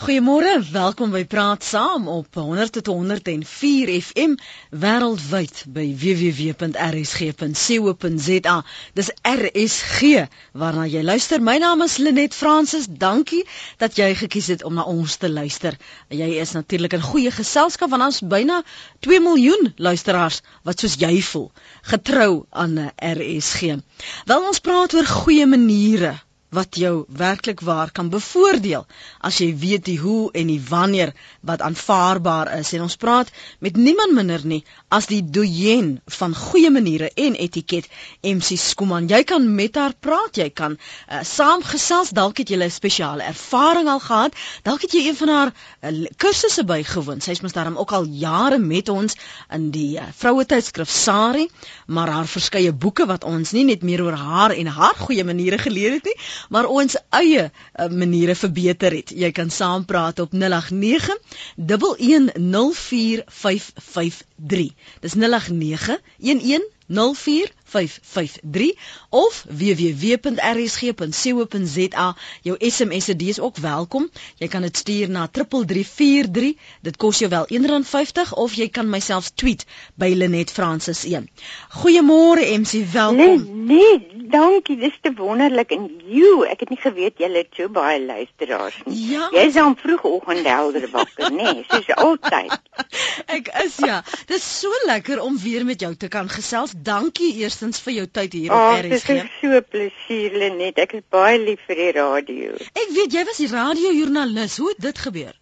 Goeiemôre, welkom by Praat Saam op 100.104 FM wêreldwyd by www.rsg.co.za. Dis RSG waarna jy luister. My naam is Lenet Fransis. Dankie dat jy gekies het om na ons te luister. Jy is natuurlik in goeie geselskap want ons byna 2 miljoen luisteraars wat soos jy voel, getrou aan RSG. Wel ons praat oor goeie maniere wat jou werklik waar kan bevoordeel. As jy weet die hoe en die wanneer wat aanvaarbaar is. En ons praat met niemand minder nie as die doyen van goeie maniere en etiket MC Skuman jy kan met haar praat jy kan uh, saamgesels. Dalk het jy 'n spesiale ervaring al gehad. Dalk het jy een van haar uh, kursusse bygewoon. Sy's mos daarom ook al jare met ons in die uh, vroue tydskrif Sari. Maar haar verskeie boeke wat ons nie net meer oor haar en haar goeie maniere geleer het nie maar ons eie uh, maniere verbeter het. Jy kan saampraat op 089 1104553. Dis 089 11 0553 of www.rsg.co.za. Jou SMS se dis ook welkom. Jy kan dit stuur na 3343. Dit kos jou wel R1.50 of jy kan myself tweet by Lenet Francis 1. Goeiemôre MC, welkom. Nee, nee, dankie. Dis te wonderlik en you, ek het nie geweet jy het so baie luisteraars nie. Ja. Jy is aan vroegoggend helder wakker, nê? Nee, soos altyd. ek is ja. Dis so lekker om weer met jou te kan gesels. Dankie eers eerstens vir jou tyd hier oh, op RSG. Dit is so plesier Lenet. Ek is baie lief vir die radio. Ek weet jy was die radiojoernalis. Hoe het dit gebeur?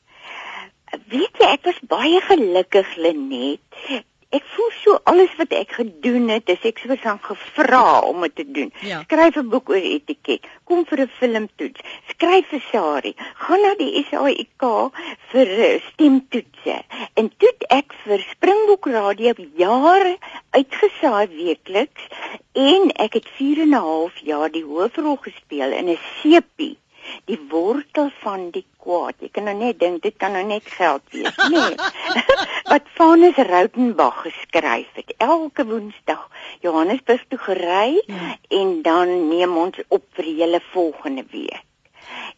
Weet jy, ek was baie gelukkig Lenet ek voel so alles wat ek gedoen het, is ek soos aan gevra om dit te doen. Ja. Skryf 'n boek oor etiket, kom vir 'n filmtoets, skryf vir Sari, gaan na die SAIK vir eh, stemtoetse. En toe ek vir Springbok Radio jare uitgesaai weekliks en ek het 4 en 'n half jaar die hoofrol gespeel in 'n sepie die wortel van die kwaad. Jy kan nou net dink dit kan nou net geld wees, nee. Wat Vanus Rautenbach geskryf het. Elke Woensdag Johannesburg toe gery ja. en dan neem ons op vir die hele volgende week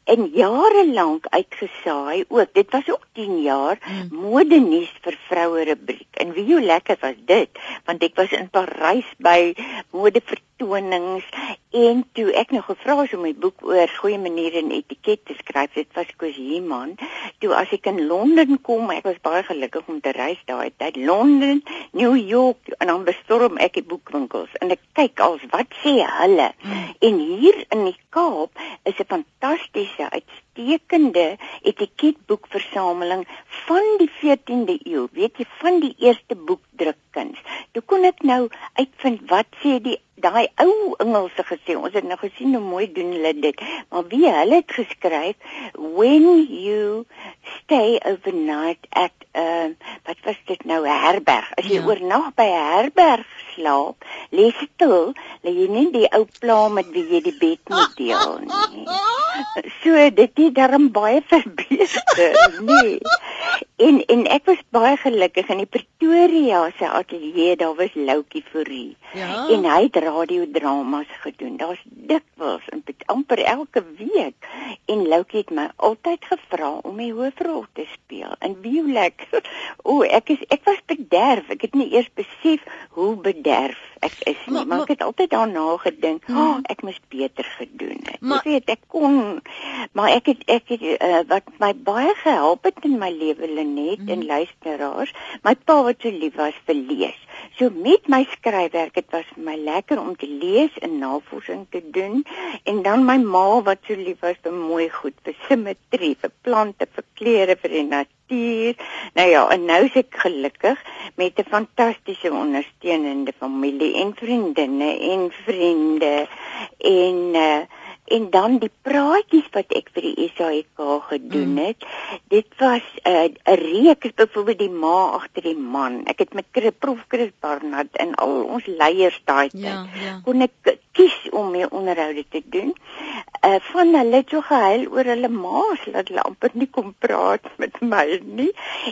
en jare lank uitgesaai ook dit was ook 10 jaar hmm. mode nuus vir vroue rubriek en wie hoe lekker was dit want ek was in Parys by mode vertonings. En toe ek nog gevra is om my boek oor goeie maniere en etiket te skryf dit was Koos Heeman toe as ek in Londen kom ek was baie gelukkig om te reis daai tyd. Londen New York en dan bestorm ek die boekwinkels. En ek kyk als wat sê hulle? Hmm. en hier in die Kaap is 'n fantastiese uitstekende etiketboekversameling van die 14de eeu weet jy van die eerste boekdrukkuns toe kon ek nou uitvind wat sê die daai ou Engelse gesê ons het nou gesien hoe mooi doen hulle dit maar wie hulle het geskryf when you stay overnight at uh, wat was dit nou 'n herberg as jy ja. oornag by 'n herberg slaap lees dit toe lê jy nie die ou pla met wie jy die bed moet deel nie so dit het darm baie verbeter nee en en ek was baie gelukkig in die Pretoria se ateljee daar was Loukie Fourie ja. en hy het radiodramas gedoen. Daar's dikwels en amper elke week en Loukie het my altyd gevra om die hoofrol te speel. En wie lekker. O, ek is ek was bederf. Ek het nie eers besef hoe bederf ek is nie, maar, maar ek het altyd daarna gedink, "Ag, oh, ek moes beter gedoen het." Maar, jy weet, ek kon maar ek het ek het uh, wat my baie gehelp het in my lewe Lenet mm. en luisteraars, my pa wat so lief was vir lees. So met my skryfwerk, dit was vir my lekker om te lees en navorsing te doen en dan my ma wat so lief was vir mooi goed, vir simmetrie, vir plante, vir kleure, vir die natuur. Nou ja, en nou is ek gelukkig met 'n fantastiese ondersteunende familie en vriendinne en vriende en uh, en dan die praatjies wat ek vir die SAIK gedoen mm. het. Mm. Dit was eh, 'n uh, reeks byvoorbeeld die ma agter die man. Ek het met Prof Chris Barnard en al ons leiers daai tyd ja, ja. kon ek kies om mee onderhoude te doen. Uh van hulle het so gehuil oor hulle ma's dat hulle amper nie kom praat met my nie.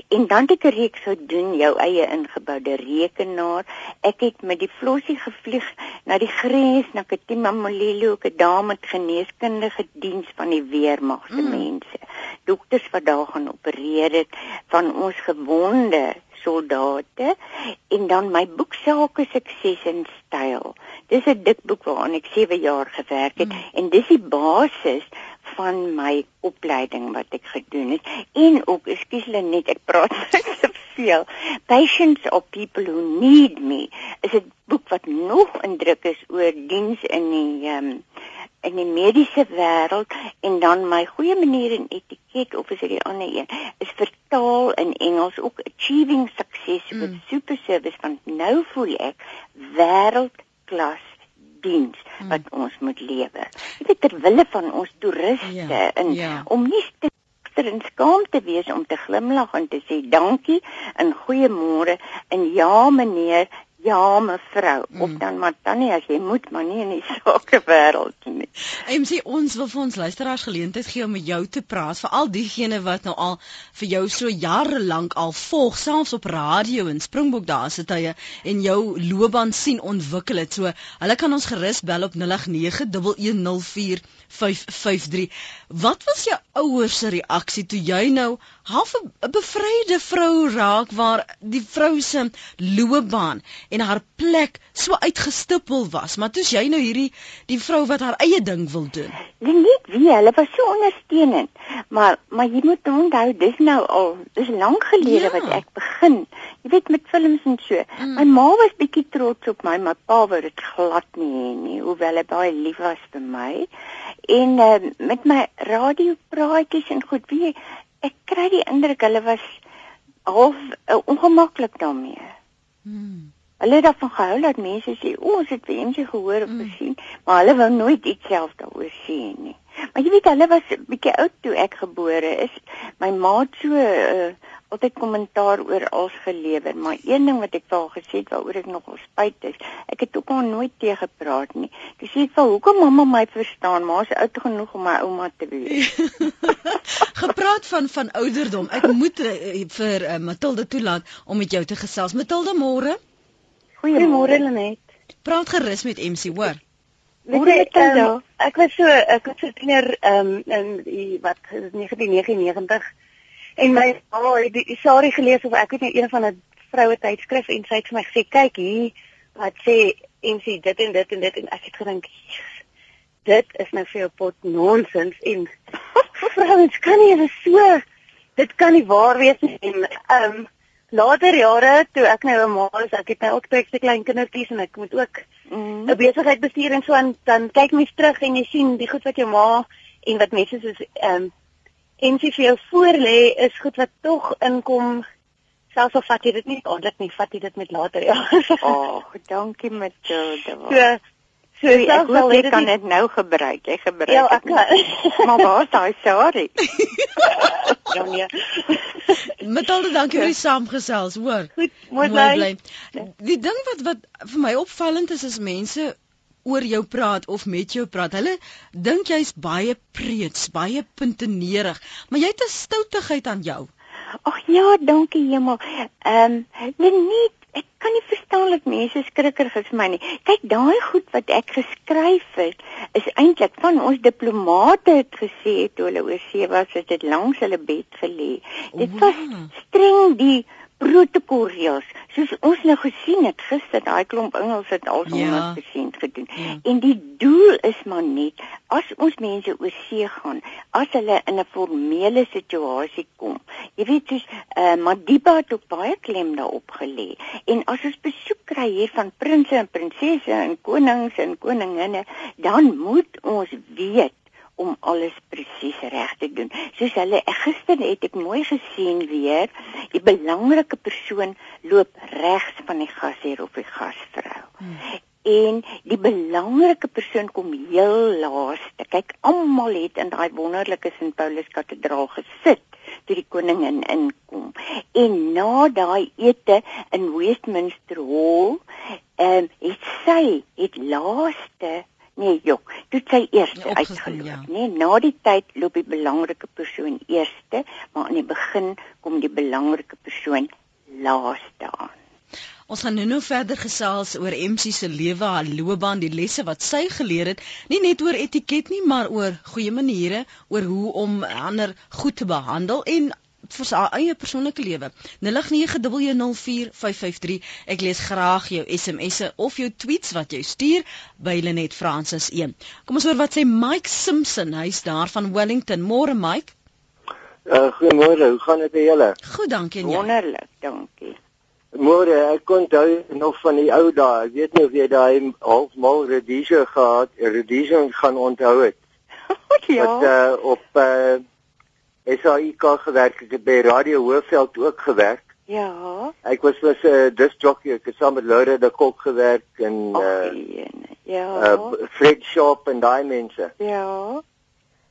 En dan het ek 'n reeks gedoen jou eie ingeboude rekenaar. Ek het met die Flossie gevlieg na die grens na Katima Molelo, 'n dame met geneeskundige diens van die weermag se mm. mense. dokters wat daar gaan opereer het van ons gewonde soldate en dan my boek Sake Sukses en Styl. Dis 'n dik boek waaraan ek 7 jaar gewerk het mm. en dis die basis van my opleiding wat ek gedoen het en ook ekskuus net ek praat te veel patients of people who need me is 'n boek wat nog indruk is oor diens in die um, in die mediese wêreld en dan my goeie manier en etiket of is dit die ander een is vertaal in Engels ook achieving success mm. with super service van nou voel ek wêreldklas diens hmm. wat ons moet lewe. Dit is ter wille van ons toeriste ja, en ja. om nie te en skaam te wees om te glimlag en te sê dankie en goeiemôre en ja meneer Ja mevrou, mm. of dan maar tannie as jy moet maar nie in die sake wêreld nie. Sê ons wil vir ons luisteraars geleentheid gee om met jou te praat, veral diegene wat nou al vir jou so jare lank al volg, selfs op radio en Springbok daar se tye en jou loopbaan sien ontwikkel het. So, hulle kan ons gerus bel op 0891104553. Wat was jou ouers se reaksie toe jy nou half 'n bevryde vrou raak waar die vrou se loopbaan en haar plek so uitgestippel was, maar toe's jy nou hierdie die vrou wat haar eie ding wil doen. Net wie, hulle was so ondersteunend. Maar maar jy moet onthou, dis nou al dis lank gelede ja. wat ek begin. Jy weet met films en so. Mm. My ma was bietjie trots op my, my pa wou dit glad nie hê nie, hoewel hy baie lief was vir my. En uh, met my radiopraatjies en goed, wie ek kry die indruk hulle was half uh, ongemaklik daarmee. Hmm. Hulle het daarvan gehou dat mense sê, "O, ons het wense gehoor of mm. gesien," mm. maar hulle wou nooit iets self daaroor sê nie. Maar jy weet, hulle was bietjie oud toe ek gebore is. My ma het so uh, altyd kommentaar oor alles gelewer, maar een ding wat ek vir haar gesê het waaroor ek nogal spyt is, ek het ook al nooit teë gepraat nie. Dis sê vir hoekom mamma my verstaan, maar sy is oud genoeg om my ouma te wees. Gepraat van van ouderdom. Ek moet uh, vir uh, Matilda toelaat om met jou te gesels. Matilda, môre? Goeiemôre. Lenet. Praat gerus met MC, hoor. Môre um, ek was so ek was so tiener um, in die wat 1999 en my ma oh, het die storie gelees of ek weet nie een van 'n vroue tydskrif en sy het vir my gesê kyk hier wat sê MC dit en dit en dit. En ek het gedink dit is nou vir 'n pot nonsens. En vrouens kan nie so dit kan nie waar wees nie. En um later jare toe ek nou 'n ma is, ek het nou ook twee klein kindertjies en ek moet ook mm. 'n besigheid bestuur en so aan dan kyk mens terug en jy sien die goed wat jou ma en wat mense soos ehm um, en vir jou voor lê is goed wat tog inkom selfs al vat jy dit nie dadelik nie, vat jy dit met later ja. Ag, oh, dankie jou. So, So ek wil jy kan dit nou gebruik. Jy gebruik. Ja, ek kan. maar waar is daai sorry? ja nee. Matilda, dankie vir die saamgesels, hoor. Goed, mooi bly. Die ding wat wat vir my opvallend is is mense oor jou praat of met jou praat. Hulle dink jy's baie preets, baie puntenerig, maar jy het 'n stoutigheid aan jou. Ag ja, dankie Hemel. Ehm, um, nie ek kan nie verstaan dat mense skrikker is vir my nie. Kyk, daai goed wat ek geskryf het, is eintlik van ons diplomate het gesê toe hulle oor see was, het dit langs hulle bed gelê. Dit was streng die protokolreëls soos ons nou gesien het gister daai klomp Engels het al ja. gesien gedoen ja. en die doel is maar net as ons mense oor see gaan as hulle in 'n formele situasie kom jy weet soos uh, Madiba het ook baie klem daarop gelê en as ons besoek kry hier van prinses en prinsesse en konings en koninginne dan moet ons weet om alles presies reg te doen. Soos hulle gister het ek mooi gesien weer, die belangrike persoon loop regs van die gasheer of die gasvrou. Hmm. En die belangrike persoon kom heel laaste. Kyk, almal het in daai wonderlike Sint Paulus kathedraal gesit toe die koningin inkom. En na daai ete in Westminster Hall, ehm um, het sy het laaste Nee, jok, dit sy eerste uitgeloop, ja. nee, na die tyd loop die belangrike persoon eerste, maar aan die begin kom die belangrike persoon laaste aan. Ons gaan nou-nou verder gesels oor MC se lewe, haar loopbaan, die lesse wat sy geleer het, nie net oor etiket nie, maar oor goeie maniere, oor hoe om ander goed te behandel en vir sy eie persoonlike lewe. 0891104553. Ek lees graag jou SMS'e of jou tweets wat jy stuur by Lenet Francis 1. Kom ons hoor wat sê Mike Simpson, hy's daar van Wellington. Môre Mike. Uh, Goeiemôre, hoe gaan dit met julle? Goed, dankie? Wonderlik, dankie. Môre, ek kon onthou nog van die ou dae. Ek weet nie of jy daai halfmal redisie gehad, redisie gaan onthou het. ja. Wat uh, op uh, SAIK gewerk, ek het by Radio Hoofveld ook gewerk. Ja. Ek was was 'n uh, disc jockey, ek het saam met Laura de Kok gewerk en uh, ja. Uh, Fred Shop en daai mense. Ja.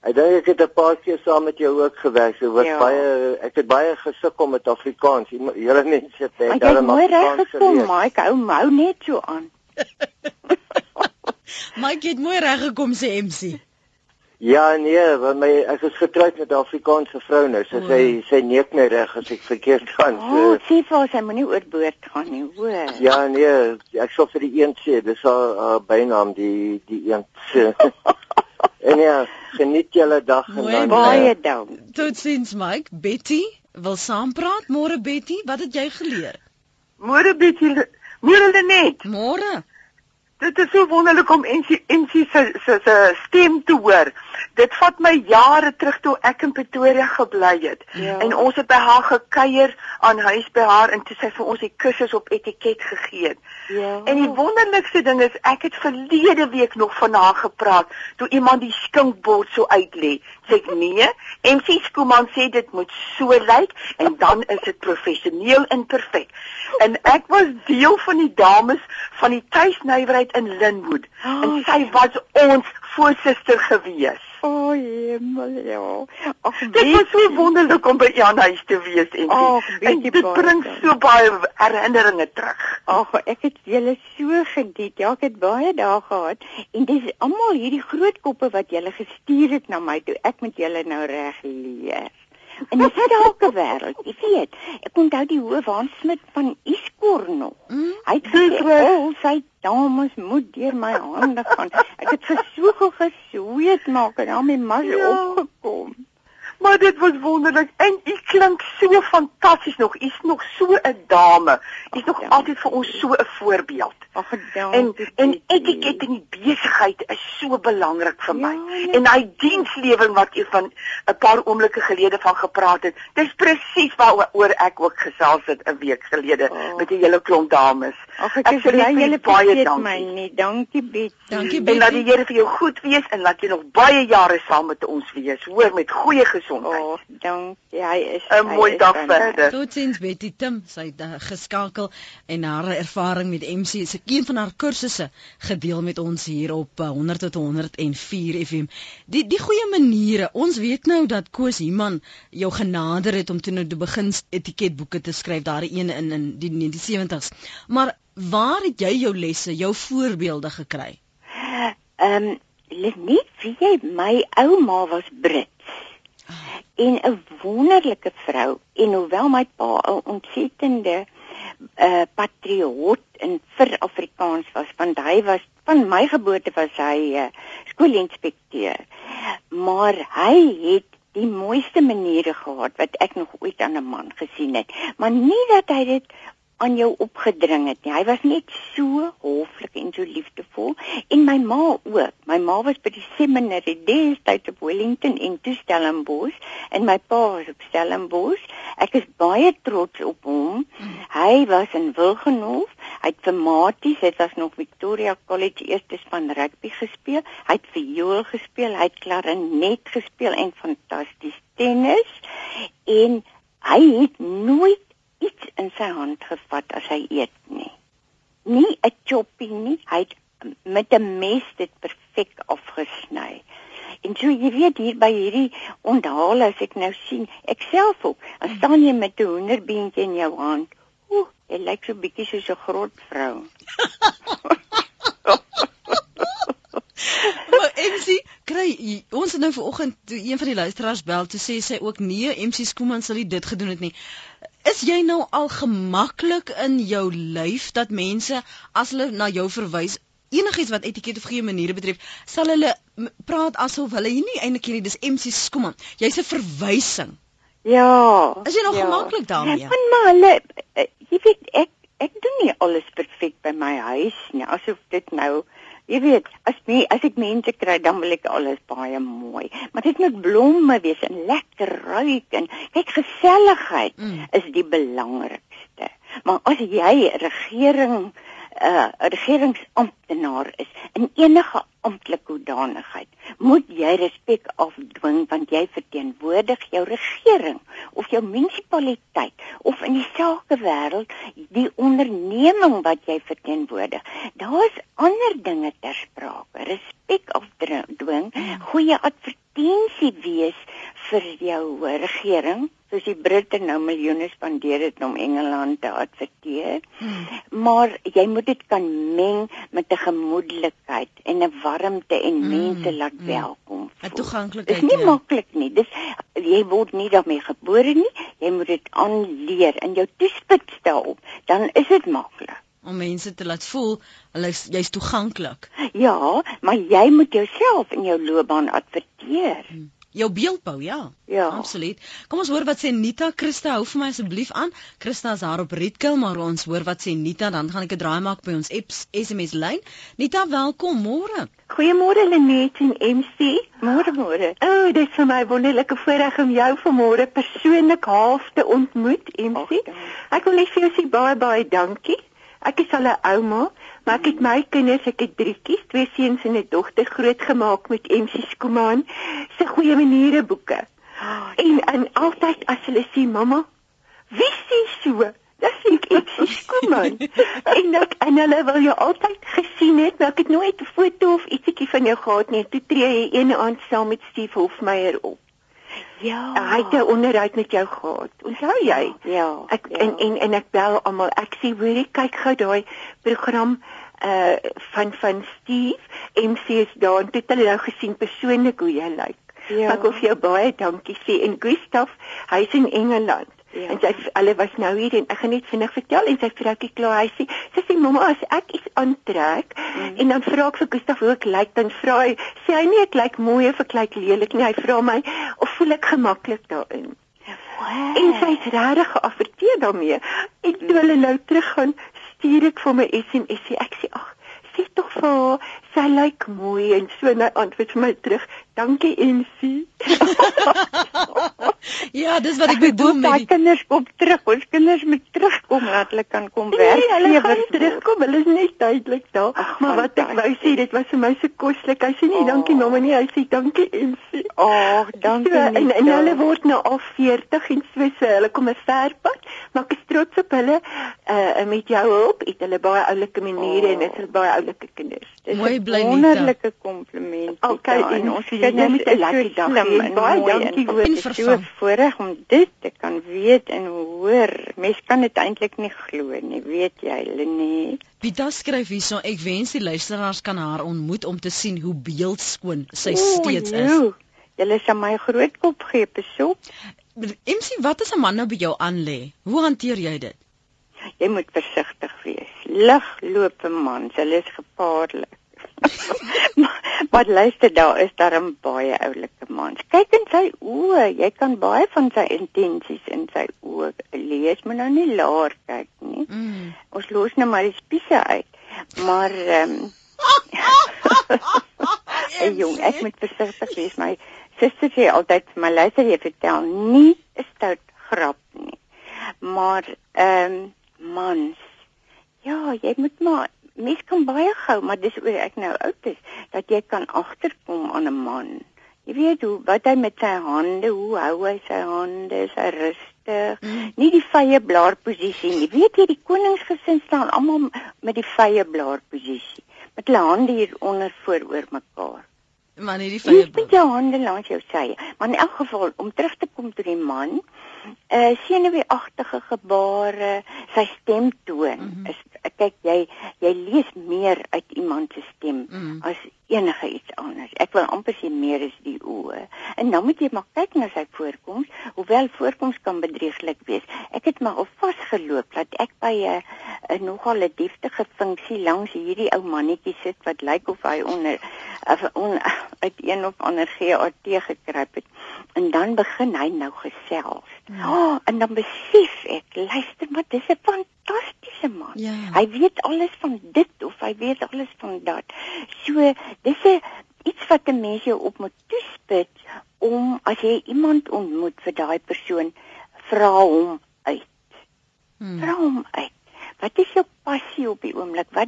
Ek dink ek het 'n paar keer saam met jou ook gewerk. So wat ja. baie ek het baie gesukkel met Afrikaans. Julle mense het net hulle maar reg gekom, Mike. Hou hou net so aan. Mike het mooi reg gekom sê MC. Ja nee, want my ek is getroud met 'n Afrikaanse vrou nou. So sy sy neek my reg as ek verkeerd gaan. So. Oh, sê vir haar sy moenie oorboord gaan nie, hoor. Ja nee, ek sou vir die een sê, dis haar uh, bynaam die die een. en ja, geniet julle dag en dan baie uh, dank. Totsiens Mike, Betty wil saampraat. Môre Betty, wat het jy geleer? Môre Betty, môre Lenet. Môre. Dit is so wonderlik om MC MC se se se stem te hoor. Dit vat my jare terug toe ek in Pretoria gebly het. Ja. En ons het by haar gekuier aan huis by haar en toe sy vir ons die kursus op etiket gegee het. Ja. En die wonderlikste ding is ek het verlede week nog van haar gepraat toe iemand die skinkbord so uitlê. Sê ek nee, MC Skooman sê dit moet so lyk en dan is dit professioneel en perfek. En ek was deel van die dames van die tuisnywerheid in Linwood oh, en sy was ons voorsitter gewees. O, oh, hemel, ja. Ag, dit was so wonderlik om by Jan huis te wees en oh, dit bring so baie herinneringe terug. Ag, ek het julle so geniet. Ja, ek het baie dae gehad en dis almal hierdie groot koppe wat julle gestuur het na my toe ek met julle nou reg leer. En dit het ook gewêreld. Jy weet, ek onthou die hoof Hans Smit van Iskor nog. Mm, hy het gesê, "O, sy dames moet deur my hande gaan." Ek het gesoek gesweet maak en dan my mas ja. opgekom. Maar dit was wonderlik en u klink so fantasties nog. U's nog so 'n dame. U's nog ja. altyd vir ons so 'n voorbeeld. Ag, en en etiket in die besigheid is so belangrik vir my. Ja, ja. En hy dienslewering wat jy van 'n paar oomblikke gelede van gepraat het, dis presies waaroor ek ook gesels het 'n week gelede oh. met 'n hele klomp dames. Ag, ek sê julle baie dankie. My, dankie Piet. Dankie Piet. En laat die Here vir jou goed wees en laat jy nog baie jare saam met ons wees. Hoor met goeie gesondheid. Oh, dankie. Hy is 'n mooi dag verder. Totsiens Betty Tim, sy het uh, geskakel en haar ervaring met MC se een van haar kursusse gedeel met ons hier op 100 tot 104 FM. Die die goeie maniere. Ons weet nou dat Koos Himan jou genader het om toe nou te begin etiketboeke te skryf daar een in in die 1970s. Maar waar het jy jou lesse, jou voorbeelde gekry? Ehm um, nie wie jy my ouma was Brits. En 'n wonderlike vrou en hoewel my pa 'n ontsettende uh, patriot in vir Afrikaans was want hy was van my geboorte was hy uh, skoolinspekteur. Maar hy het die mooiste maniere gehad wat ek nog ooit aan 'n man gesien het. Maar nie dat hy dit aan jou opgedring het nie. Hy was net so hoflik en so liefdevol en my ma ook. My ma was by die seminary destyds op Wellington en toe Stellenbosch en my pa was op Stellenbosch. Ek is baie trots op hom. Hy was in Wilgenhof. Hy het vir Maties, dit was nog Victoria College eerstes van rugby gespeel. Hy het viool gespeel, hy het klarinet gespeel en fantasties tennis en hy het nooit iets in sy hand gevat as hy eet nie. Nie 'n choppie nie, hy het met 'n mes dit perfek afgesny. En so jy weet hier by hierdie onthaal as ek nou sien, ek self ook, dan staan jy met 'n hoenderbeentjie in jou hand. Ooh, jy lyk so bietjie soos 'n groot vrou. maar MC kry ons het nou vanoggend een van die luisteraars bel toe sê sy ook nee MC Skooman sal dit gedoen het nie is jy nou al gemaklik in jou lyf dat mense as hulle na jou verwys enigiets wat etiket of gee maniere betref, sal hulle praat asof hulle nie eintlik hierdie dis MC Skuman. Jy's 'n verwysing. Ja. Is jy nog ja. gemaklik daarmee? Ja, maar hulle eh, jy weet ek ek doen nie alles perfek by my huis nie. Asof dit nou Jy weet, as my as ek mense kry, dan wil ek alles baie mooi. Maar dit moet blomme wees en lekker ruik en kyk geselligheid mm. is die belangrikste. Maar as jy regering 'n uh, regeringsamptenaar is in enige amptelike hoedanigheid, moet jy respek afdwing want jy verteenwoordig jou regering of jou munisipaliteit of in die sakewêreld die onderneming wat jy verteenwoordig. Daar's ander dinge ter sprake. Respek afdwing, goeie advertensie wees vir jou regering soos die Britte nou miljoene spandeer het om Engeland te adverteer. Hmm. Maar jy moet dit kan meng met 'n gemoedelikheid en 'n warmte en hmm. mense laat hmm. welkom. 'n Toeganklikheid. Dit is nie ja. maklik nie. Dis jy word nie daarmee gebore nie. Jy moet dit aanleer in jou toespits daarop. Dan is dit maklik om mense te laat voel hulle jy's toeganklik. Ja, maar jy moet jouself in jou loopbaan adverteer. Hmm. Jou beeldbou, ja. Ja. Absoluut. Kom ons hoor wat sê Nita Christa, hou vir my asseblief aan. Christa is daar op Rietkel, maar ons hoor wat sê Nita, dan gaan ek 'n draai maak by ons apps SMS lyn. Nita, welkom môre. Goeiemôre Lenet en MC. Môre môre. O, oh, dit is vir my wonderlike voorreg om jou vanmôre persoonlik half te ontmoet, MC. Och, ek wil net vir jou sê baie baie dankie. Ek is al 'n ouma. Maar ek het my kinders, ek het drie kies, twee seuns en 'n dogter grootgemaak met MC Skuman se goeie maniere boeke. Oh, en en altyd as hulle sê mamma, wie sê so? Dis ek MC Skuman. en ek en hulle wil jou altyd gesien het, maar ek het nooit 'n foto of ietsiekie van jou gehad nie. Toe tree jy een aand saam met Steve Hofmeyer op. Ja. Hy het 'n onderhoud met jou gehad. Onthou jy? Ja. Ek ja. en en en ek bel almal. Ek sê hoorie, kyk gou daai program uh van van Steve MC is daar en het hulle nou gesien persoonlik hoe jy lyk. Ja. Ek wil vir jou baie dankie sê en Gustaf, hy's in Engeland. Ja. En sy hulle was nou hier en ek gaan net vinnig vertel en sy vroukie klaar hy sê sy sê mamma as ek iets aantrek mm. en dan vra ek vir Gustaf hoe ek lyk dan vra hy sê hy nie ek lyk mooi of ek lyk lelik nie hy vra my of voel ek gemaklik daarin. Wow. En sy het regtig geaffekteer daarmee. Ek toe hulle nou terug gaan stuur ek vir my SMS. Ek sê ag, sê tog vir haar, sy lyk mooi en so net antwoord vir my terug. Dankie Ensie. ja, dis wat ek bedoel met die kinders kom terug. Ons kinders moet terugkom laat hulle kan kom nee, werk. Nee, hulle gaan terugkom. Hulle is nie duidelik daar. Ach, maar wat ek wou sê, dit was vir my so koslik. Hy sê nie oh. dankie mamma nie, hy sê dankie Ensie. Ag, dankie. So, en en hulle word nou al 40 en so so. Hulle kom 'n ver pad, maar ek is trots op hulle. Uh met jou hulp het hulle baie oulike maniere oh. en is hulle baie oulike kinders. Dis 'n wonderlike kompliment. Okay, en ons jy moet 'n lekker dag hê. Baie dankie hoor. Dit is so voorreg om dit te kan weet en hoor. Mens kan dit eintlik nie glo nie, weet jy, Lenie. Pita skryf hierso, ek wens die luisteraars kan haar ontmoet om te sien hoe beeldskoon sy Oe, steeds is. Julle is aan my groot kop gee besop. MC, wat as 'n man nou by jou aanlê? Hoe hanteer jy dit? Jy moet versigtig wees. Liglope mans, hulle is gevaarlik. maar luister daar is daar 'n baie oulike mans. Kyk in sy oë, jy kan baie van sy intensies in sy oë lees, maar nou nie laer kyk nie. Mm. Ons los nou maar die spiese uit. Maar ehm um, Hey jong, ek moet versigtig wees. My suster sê altyd vir my luister jy vertel nie 'n stout grap nie. Maar ehm um, mans Ja, jy moet maar mens kan baie gou, maar dis oor ek nou oud is, dat jy kan agterkom aan 'n man. Jy weet hoe wat hy met sy hande, hoe hou hy sy hande, is hy rustig. Mm. Nie die vye blaar posisie nie. Weet jy die koningsgesin staan almal met die vye blaar posisie met hulle hande hier onder vooroor mekaar. Maar nie die vye blaar. Met jou hande langs jou sye. Maar in elk geval om terug te kom tot die man, uh senuweeagtige gebare, sy stemtoon mm -hmm. is kyk jy jy lees meer uit iemand se stem mm. as enige iets anders. Ek wil amper sê meer is die oë. En dan moet jy maar kyk na sy voorkoms, hoewel voorkoms kan bedrieglik wees. Ek het maar al vasgeloop dat ek by 'n 'n nogal 'n deftige funksie langs hierdie ou mannetjie sit wat lyk of hy onder of on, uit een of ander GAT gekruip het. En dan begin hy nou gesels. Oh, en dan besef ek, luister maar, dis 'n fantastiese man. Ja. Hy weet alles van dit of hy weet alles van dat. So dis 'n iets wat 'n mens jou op moet toespit om as jy iemand ontmoet vir daai persoon vra hom uit. Hmm. Vra hom uit. Wat is jou passie op die oomblik? Wat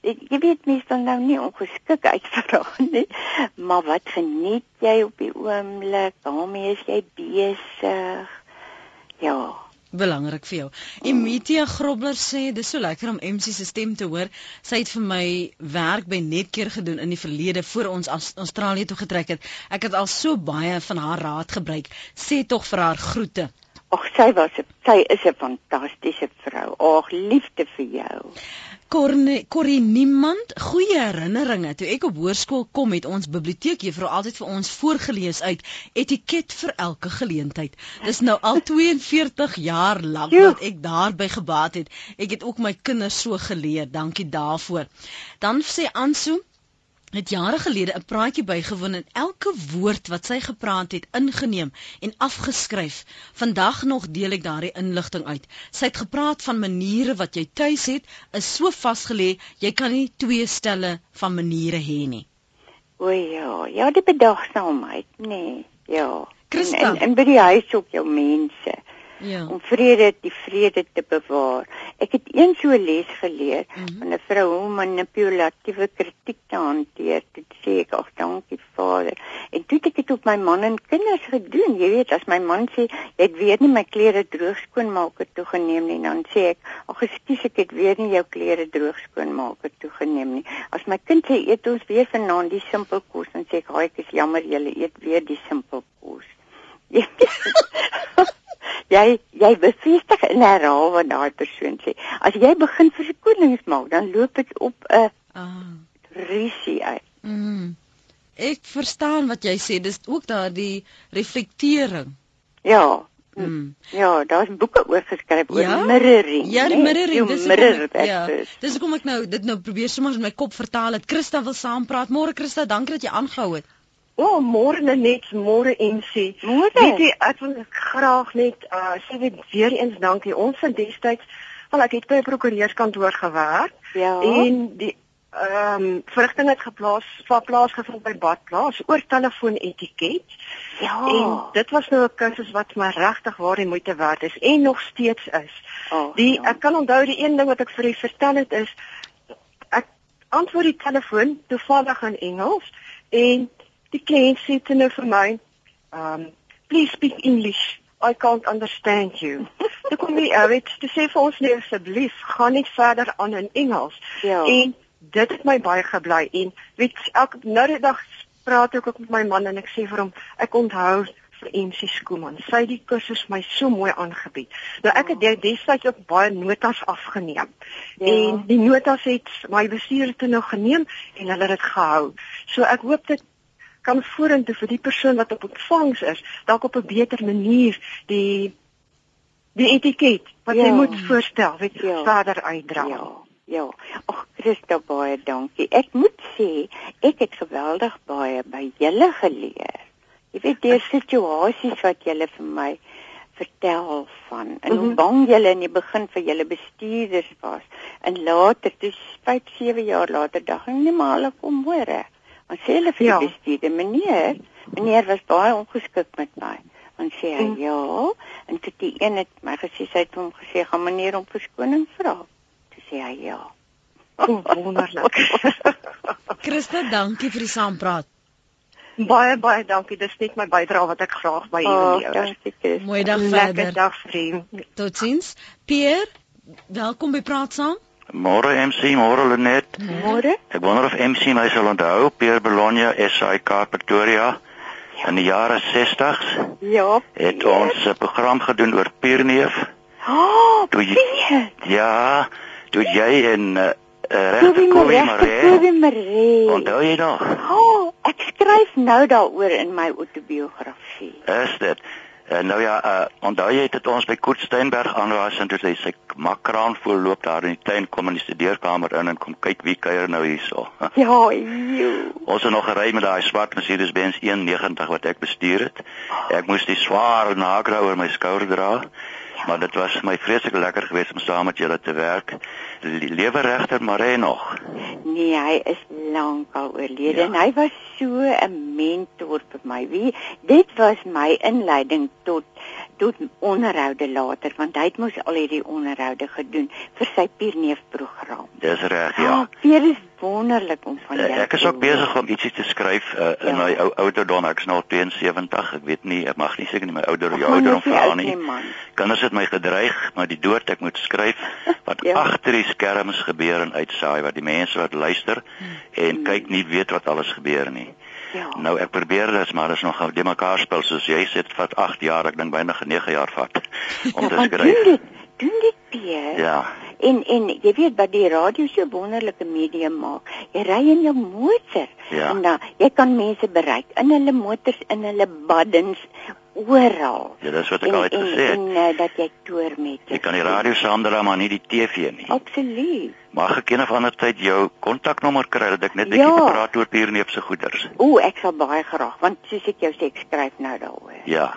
jy weet mens dan nou nie ongeskik uitvra nie, maar wat geniet jy op die oomblik? Waarmee is jy besig? Ja belangrik vir jou. Emitia Grobler sê dis so lekker om MC se stem te hoor. Sy het vir my werk by Netkeer gedoen in die verlede voor ons Australië toe getrek het. Ek het al so baie van haar raad gebruik. Sê tog vir haar groete. Ag sy was 'n sy is 'n fantastiese vrou. Ag liefde vir jou. Corrie niemand goeie herinneringe toe ek op hoërskool kom het ons biblioteekjuffrou altyd vir ons voorgeles uit etiket vir elke geleentheid. Dis nou al 42 jaar lank wat ek daarby gebaat het. Ek het ook my kinders so geleer. Dankie daarvoor. Dan sê Anso het jare gelede 'n praatjie bygewoon en elke woord wat sy gepraat het ingeneem en afgeskryf. Vandag nog deel ek daardie inligting uit. Sy het gepraat van maniere wat jy tuis het is so vasgelê, jy kan nie twee stelle van maniere hê nie. O ja, ja die bedagsaamheid, nee. Ja. Christa. En, en, en by die huis ook jou mense ja. om vrede die vrede te bewaar. Ek het een so les geleer mm -hmm. van 'n vrou hoe manipulatiewe kritiek te hanteer. Dit sê ek ag dankie Vader. En toe het ek dit op my man en kinders gedoen. Jy weet as my man sê ek weet nie my klere droog skoonmaak het toe geneem nie, dan sê ek ag ekskuus ek het weer nie jou klere droog skoonmaak het toe geneem nie. As my kind sê eet ons weer vanaand die simpel kos, dan sê ek haai ek is jammer jy eet weer die simpel kos. jy jy bevestig en herhaal wat daai persoon sê. As jy begin verskonings maak, dan loop dit op 'n ah. risie uit. Mm. Ek verstaan wat jy sê. Dis ook daardie reflektering. Ja. Mm. Ja, daar's boeke oor geskryf oor ja? mirroring. Ja, die mirroring, dis mirror ja. Dis hoekom ek nou dit nou probeer sommer in my kop vertaal het. Christa wil saampraat. Môre Christa, dankie dat jy aangehou het. O, oh, môre net, môre MC. Môre. Weet jy, ek wil graag net uh sê weer eens dankie. Ons het destyds, wel ek het by 'n prokureurskantoor gewerk. Ja. En die ehm um, verrigting het geplaas, van plaasgevind by Badplaas oor telefoon etiket. Ja. En dit was nou 'n kursus wat my regtig waar die moeite werd is en nog steeds is. Oh, die ja. ek kan onthou die een ding wat ek vir u vertel het is ek antwoord die telefoon toevallig in Engels en die kliënt sê toe nou vir my, um, please speak English. I can't understand you. Ek kom nie uit te sê vir ons net asseblief, gaan net verder aan in Engels. Ja. En dit het my baie gebly en weet elke nou die dag praat ek ook met my man en ek sê vir hom, ek onthou vir MC Skooman. Sy het die kursus my so mooi aangebied. Nou ek het destyds ook baie notas afgeneem. Ja. En die notas het my bestuur toe nou geneem en hulle het dit gehou. So ek hoop dit kan vorentoe vir die persoon wat op ontvangs is, dalk op 'n beter manier die die etiket wat ja. jy moet voorstel, weet jy, ja. verder uitdra. Ja. Ja. Ag, Christa baie dankie. Ek moet sê, ek het geweldig baie by julle geleer. Jy weet die situasies wat julle vir my vertel van en hoe mhm. bang julle in die begin vir julle bestuurders was en later, dis 5, 7 jaar later, dag nie maar hulle kom hoor hè. Want sê hulle vir ja. die bestuurder, meneer, meneer was baie ongeskik met my. Want sê hy, mm. ja, en toe die een het my gesê sy het hom gesê gaan meneer om verskoning vra. Toe sê hy ja. Oh, wonderlik. Christa, dankie vir die saampraat. Baie baie dankie. Dis net my bydrae wat ek graag by julle oh, lewer. Mooi dag Lekker verder. Lekker dag vriend. Totsiens. Pierre, welkom by Praat saam. Môre MC, môre Lenet. Môre. Ek wonder of MC my sal onthou, Pierre Bologna, SAK Pretoria in die jare 60s. Ja. Het ons 'n program gedoen oor pierneef. Oh, toe jy, Ja, Toe jy en uh, regter Corrie Marie. Onthou jy nog? Oh, ek skryf nou daaroor in my autobiografie. Is dit? Uh, nou ja, uh, onthou jy het ons by Kurt Steinberg aanwas en toe sy sy makraan voorloop daar in die tuin kom in die studeerkamer in en kom kyk wie kuier nou hierso. ja, joe. Ons het nog gery met daai swart Mercedes Benz 190 wat ek bestuur het. Ek moes die swaar nagrou oor my skouer dra. Maar dit was my vreeslik lekker geweest om saam met julle te werk. Lewe regter Maree nog. Nee, hy is lankal oorlede ja. en hy was so 'n mentor vir my. Wie dit was my inleiding tot tot onderhoude later want hy het mos al hierdie onderhoude gedoen vir sy Pierneef program. Dis reg, ja. Ah, Pier is wonderlik om van jou. Uh, ek is ook besig om ietsie te skryf uh, in ja. my ou ouderdom. Ek is nou 72. Ek weet nie, ek mag nie seker nie my ouder jou ouderdom vra nie. Kinders het my gedreig met die dood ek moet skryf wat ja. agter die skerms gebeur en uitsaai wat die mense wat luister en hmm. kyk nie weet wat alles gebeur nie. Ja. Nou ek probeer dit maar is nog de mekaar spel soos jy sê dit vat 8 jaar, ek dink byna 9 jaar vat om ja, te skryf. Doen dit, doen dit Pierre. Ja. En en jy weet wat die radio so wonderlike medium maak. Jy ry in jou motor ja. en dan jy kan mense bereik in hulle motors, in hulle baddens oral. Ja, dis wat ek al het gesê. En, en uh, dat jy toer met. Jy kan die radio saamdra maar nie die TV nie. Absoluut. Mag ek een of ander tyd jou kontaknommer kry dat ek net 'n bietjie ja. praat oor pierneepse goeders? Ooh, ek sal baie graag want soos ek jou sê ek skryf nou daaroor. Ja.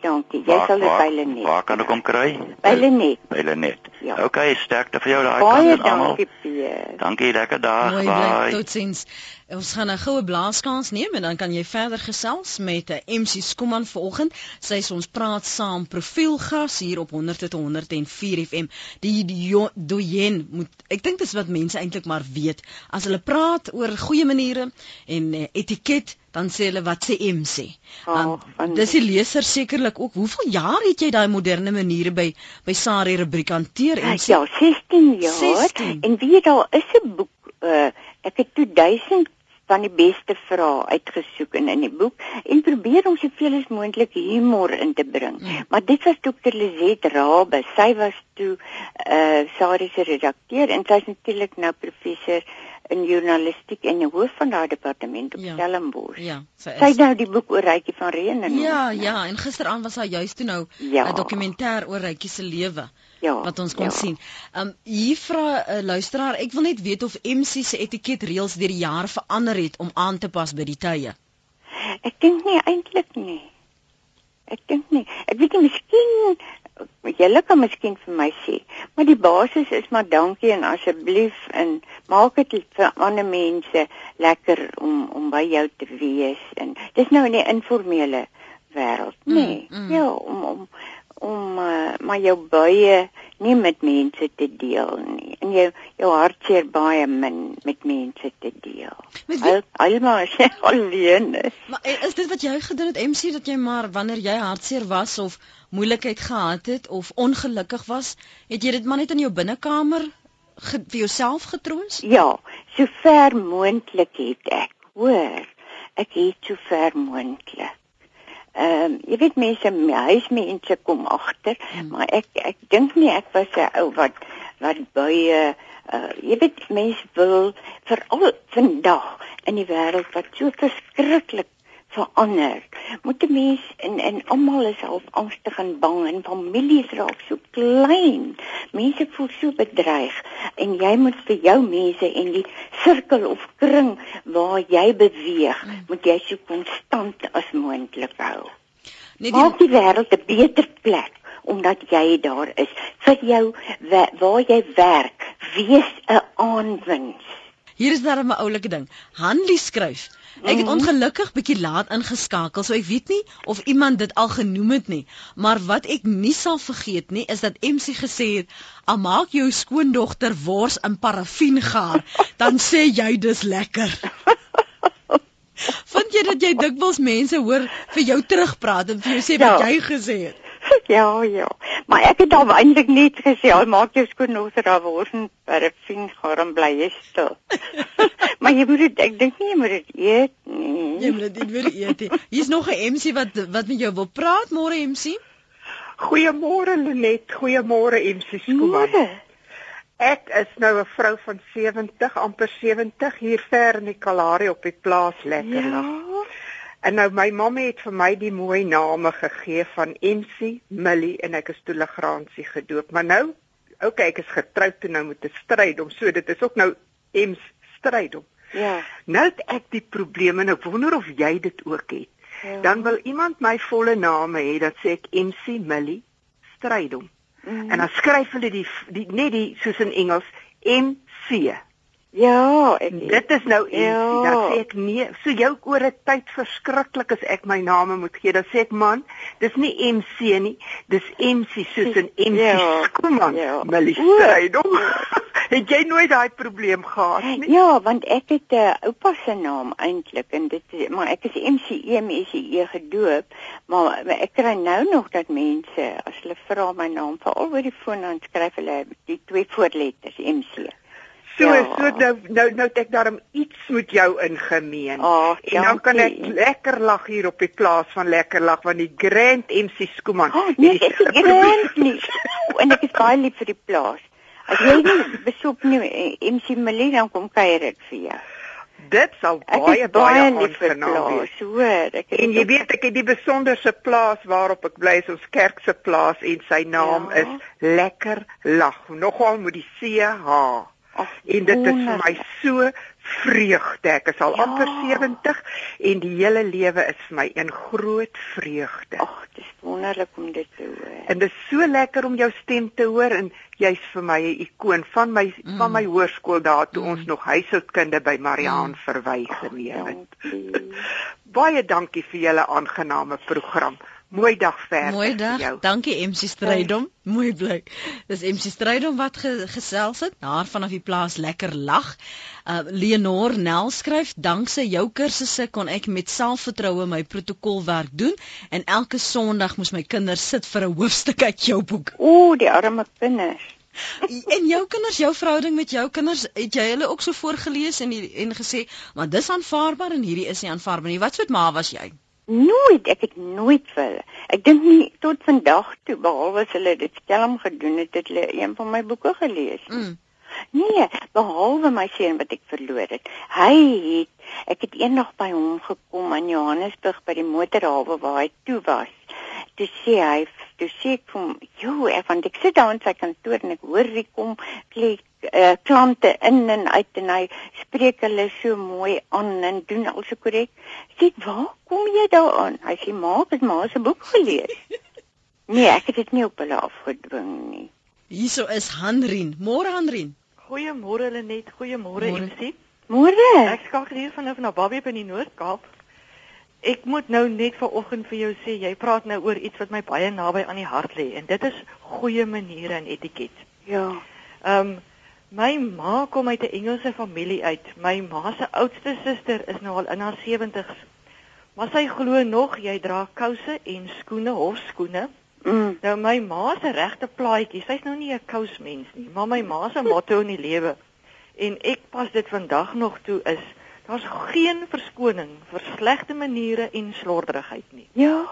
Dankie. Jy waar, sal dit by Lenet. Waar kan ek hom kry? By Lenet. By Lenet. Ja. OK, sterkte vir jou daai kant en almal. Dankie, Pierre. Dankie, lekker dag. Bye. Totsiens. Ons gaan 'n goue blaaskans neem en dan kan jy verder gesels met 'n eh, MC Skuman vanoggend. Sy sê ons praat saam profielgas hier op 100.104 FM. Die doyen moet ek dink dis wat mense eintlik maar weet. As hulle praat oor goeie maniere en uh, etiket, dan sê hulle wat sê MC. Dan oh, dis die leser sekerlik ook. Hoeveel jaar het jy daai moderne maniere by by Sari rubriek hanteer MC? Ja, 16 jaar. 16. En wie daar is 'n boek uh, ek het toe 1000 van die beste vrae uitgesoek in in die boek en probeer om soveel as moontlik humor in te bring. Mm. Maar dit was dokter Lizet Rabbe. Sy was toe uh eh, Sari se redakteur en sy is natuurlik nou professor in journalistiek en hoof van daardie departement op ja. Stellenbosch. Ja, sy, sy het nou die boek oor Rykie van Reenen. Ja, ja, en gisteraand was haar juist toe nou 'n ja. dokumentêr oor Rykie se lewe ja, wat ons kon ja. sien. Um hier vra 'n uh, luisteraar, ek wil net weet of MC se etiket-reëls deur die jare verander het om aan te pas by die tye. Ek dink nie eintlik nie. Ek dink nie. Ek weet nie miskien julle kan miskien vir my sê, maar die basis is maar dankie en asseblief en maak dit vir ander mense lekker om om by jou te wees en dis nou in 'n informele wêreld, nê? Nee, mm, mm. Ja, om om om uh, maar jou baie nie met mense te deel nie en jou jou hartseer baie min met mense te deel. Al, almal is alleen. Maar eh, is dit wat jy gedoen het MC dat jy maar wanneer jy hartseer was of moeilikheid gehad het of ongelukkig was, het jy dit maar net in jou binnekamer vir jouself getroos? Ja, so ver moontlik het ek. Hoor, ek het so ver moontlik Ehm um, jy weet mense my huismense kom agter, hmm. maar ek ek dink nie ek was 'n ou wat wat baie uh, jy weet mense wil veral vandag in die wêreld wat so verskriklik verander. Moet die mens en en almal is half angstig en bang en families raak so klein. Mense voel so bedreig en jy moet vir jou mense en die sirkel of kring waar jy beweeg, mm. moet jy so konstant as moontlik hou. Net die, die wêreld 'n beter plek omdat jy daar is vir jou waar jy werk, wees 'n aanwins. Hier is daar 'n oulike ding. Hanlie skryf Ek het mhm. ongelukkig bietjie laat ingeskakel, so ek weet nie of iemand dit al genoem het nie, maar wat ek nie sal vergeet nie, is dat MC gesê het: "Al maak jou skoondogter wors in parafien gaar, dan sê jy dis lekker." Vind jy dat jy dikwels mense hoor vir jou terugpraat en vir jou sê ja. wat jy gesê het? Ja, ja. Maar ek het al eintlik net gesê, al maak jou skoonouer daar word en parafin gaan bly jy stil. maar jy moet dit ek dink nie jy moet dit eet nie. Jy moet dit weer eet. Hier's nog 'n MC wat wat met jou wil praat, môre MC. Goeiemôre Lenet, goeiemôre MC Skuman. Ek is nou 'n vrou van 70, amper 70 hier ver in die Kalahari op die plaas lekker ja. En nou my mamma het vir my die mooi name gegee van MC, Millie en ek is toelegransie gedoop. Maar nou, okay, ek is getroud en nou moet ek stryd om so dit is ook nou MC stryd om. Ja. Nou het ek die probleme en ek wonder of jy dit ook het. Ja. Dan wil iemand my volle naam hê, dan sê ek MC Millie Strydom. Mm. En dan skryf hulle die, die net die soos in Engels MC. Ja, ek dit is nou MC. Ja. Dan sê ek nee, so jou oor 'n tyd verskriklik as ek my name moet gee. Dan sê ek man, dis nie MC nie, dis MC soos in MC. Ja. Kom aan, ja. Millie Strydom. het jy nooit daai probleem gehad nie? Ja, want ek het 'n uh, oupa se naam eintlik en dit maar ek is MCE MCE gedoop, maar ek kry nou nog dat mense as hulle vra my naam veral oor die foon dan skryf hulle die twee voorletters MC. So ja. so nou nou nou ek daarom iets met jou ingemeen. Oh, en dan kan ek lekker lag hier op die plaas van lekker lag want die Grand MC Skuman. Oh, nee, ek is Grand nie. en ek is baie lief vir die plaas. As jy nie besoek nie eh, MC Melie dan kom kuier ek vir jou. Dit sal baie baie aangenaam wees. Hoor, ek En jy weet ek het die besonderse plaas waarop ek bly ons kerk se plaas en sy naam ja. is Lekker Lag. Nogal moet die CH. Ach, en dit is vir my so vreugde. Ek is al ja. amper 70 en die hele lewe is vir my een groot vreugde. Ag, dit is wonderlik om dit te hoor. En dit is so lekker om jou stem te hoor en jy's vir my 'n ikoon van my mm. van my hoërskool daar toe mm. ons nog huishoudkunde by Mariaan mm. verwy geneem het. Baie dankie vir julle aangename program. Mooi dag verder. Mooi dag. Dankie MC Strydom. Hey. Mooi bly. Dis MC Strydom wat ge, gesels het. Daar vanaf die plaas lekker lag. Uh Leonor Nel skryf: "Danksy jou kursusse kon ek met selfvertroue my protokolwerk doen en elke Sondag moes my kinders sit vir 'n hoofstuk uit jou boek." Ooh, die arme kinders. en jou kinders, jou verhouding met jou kinders, het jy hulle ook so voorgeles en en gesê, "Maar dis aanvaarbaar en hierdie is nie aanvaarbaar nie." Wat soort ma was jy? Nooit, ek het nooit vir hulle. Ek dink nie tot vandag toe behalwe as hulle dit skelm gedoen het, het hulle een van my boeke gelees. Mm. Nee, behalwe my seun wat ek verloor het. Hy het ek het eendag by hom gekom in Johannesburg by die motorhawe waar hy toe was. Toe sê hy, toe sê ek vir hom, "Jo, ek van ek sit daar in sy kantoor en ek hoor hy kom klik uh, klante in en uit en hy spreek hulle so mooi aan en doen alles korrek. Sê, "Waar kom jy daaraan?" Hy sê, "Ma, ek het maar 'n boek gelees." nee, ek het dit nie op hulle afgedwing nie. Hierso is Hanrien. Môre Hanrien. Goeiemôre Lenet. Goeiemôre MC. Môre. Ek skakel hier vanaf na Babie in die Noord-Kaap. Ek moet nou net vanoggend vir jou sê, jy praat nou oor iets wat my baie naby aan die hart lê en dit is goeie maniere en etiket. Ja. Ehm um, My ma kom uit 'n Engelse familie uit. My ma se oudste suster is nou al in haar 70's. Maar sy glo nog jy dra kouse en skoene, hofskoene. Mm. Nou my ma se regte plaatjie, sy's nou nie 'n kousmens nie, maar my ma se motto in die lewe en ek pas dit vandag nog toe is daar's geen verskoning vir slegte maniere en slordigheid nie. Ja.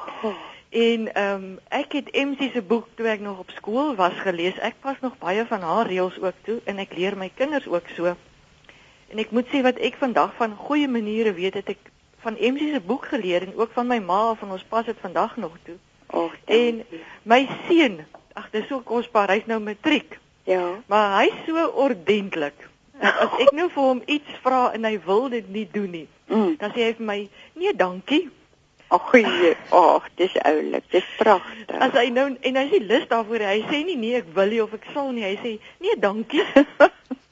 En ehm um, ek het MC se boek toe ek nog op skool was gelees. Ek pas nog baie van haar reëls ook toe en ek leer my kinders ook so. En ek moet sê wat ek vandag van goeie maniere weet het ek van MC se boek geleer en ook van my ma van ons pas dit vandag nog toe. Oh, en my seun, ag dis so kosbaar, hy's nou matriek. Ja. Maar hy's so ordentlik. As ek nou vir hom iets vra en hy wil dit nie doen nie, mm. dan sê hy vir my: "Nee, dankie." Ag nee, ag, dis oulik, dis pragtig. As hy nou en hy sê lus daarvoor, hy sê nie nee, ek wil nie of ek sal nie, hy sê nee, dankie.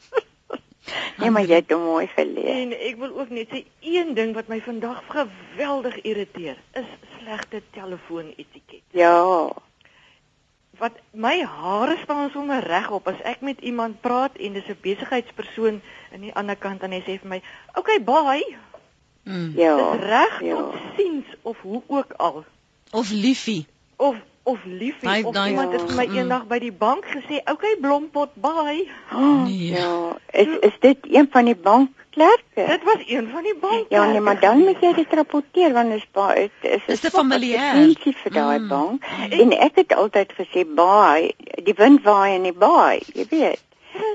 nee, maar jy het hom mooi geleer. En ek wil ook net sê een ding wat my vandag geweldig irriteer, is slegte telefoonetiket. Ja. Wat my hare staan sommer regop as ek met iemand praat en dis 'n besigheidspersoon aan die ander kant en hy sê vir my, "Oké, okay, bye." Mm. Ja. Reg ja. tot siens of hoe ook al. Of liefie. Of of liefie of dan, iemand het vir my mm. eendag by die bank gesê, "Oké, okay, blompot, bye." Oh, nee. Ja, is is dit een van die bankklerke? Dit was een van die bank. Ja, nee, maar dan moet jy dit rapporteer want is baie is is 'n familiêr. Dis vir daai mm. bank. En ek het altyd gesê, "Bye, die wind waai in die baai," jy weet.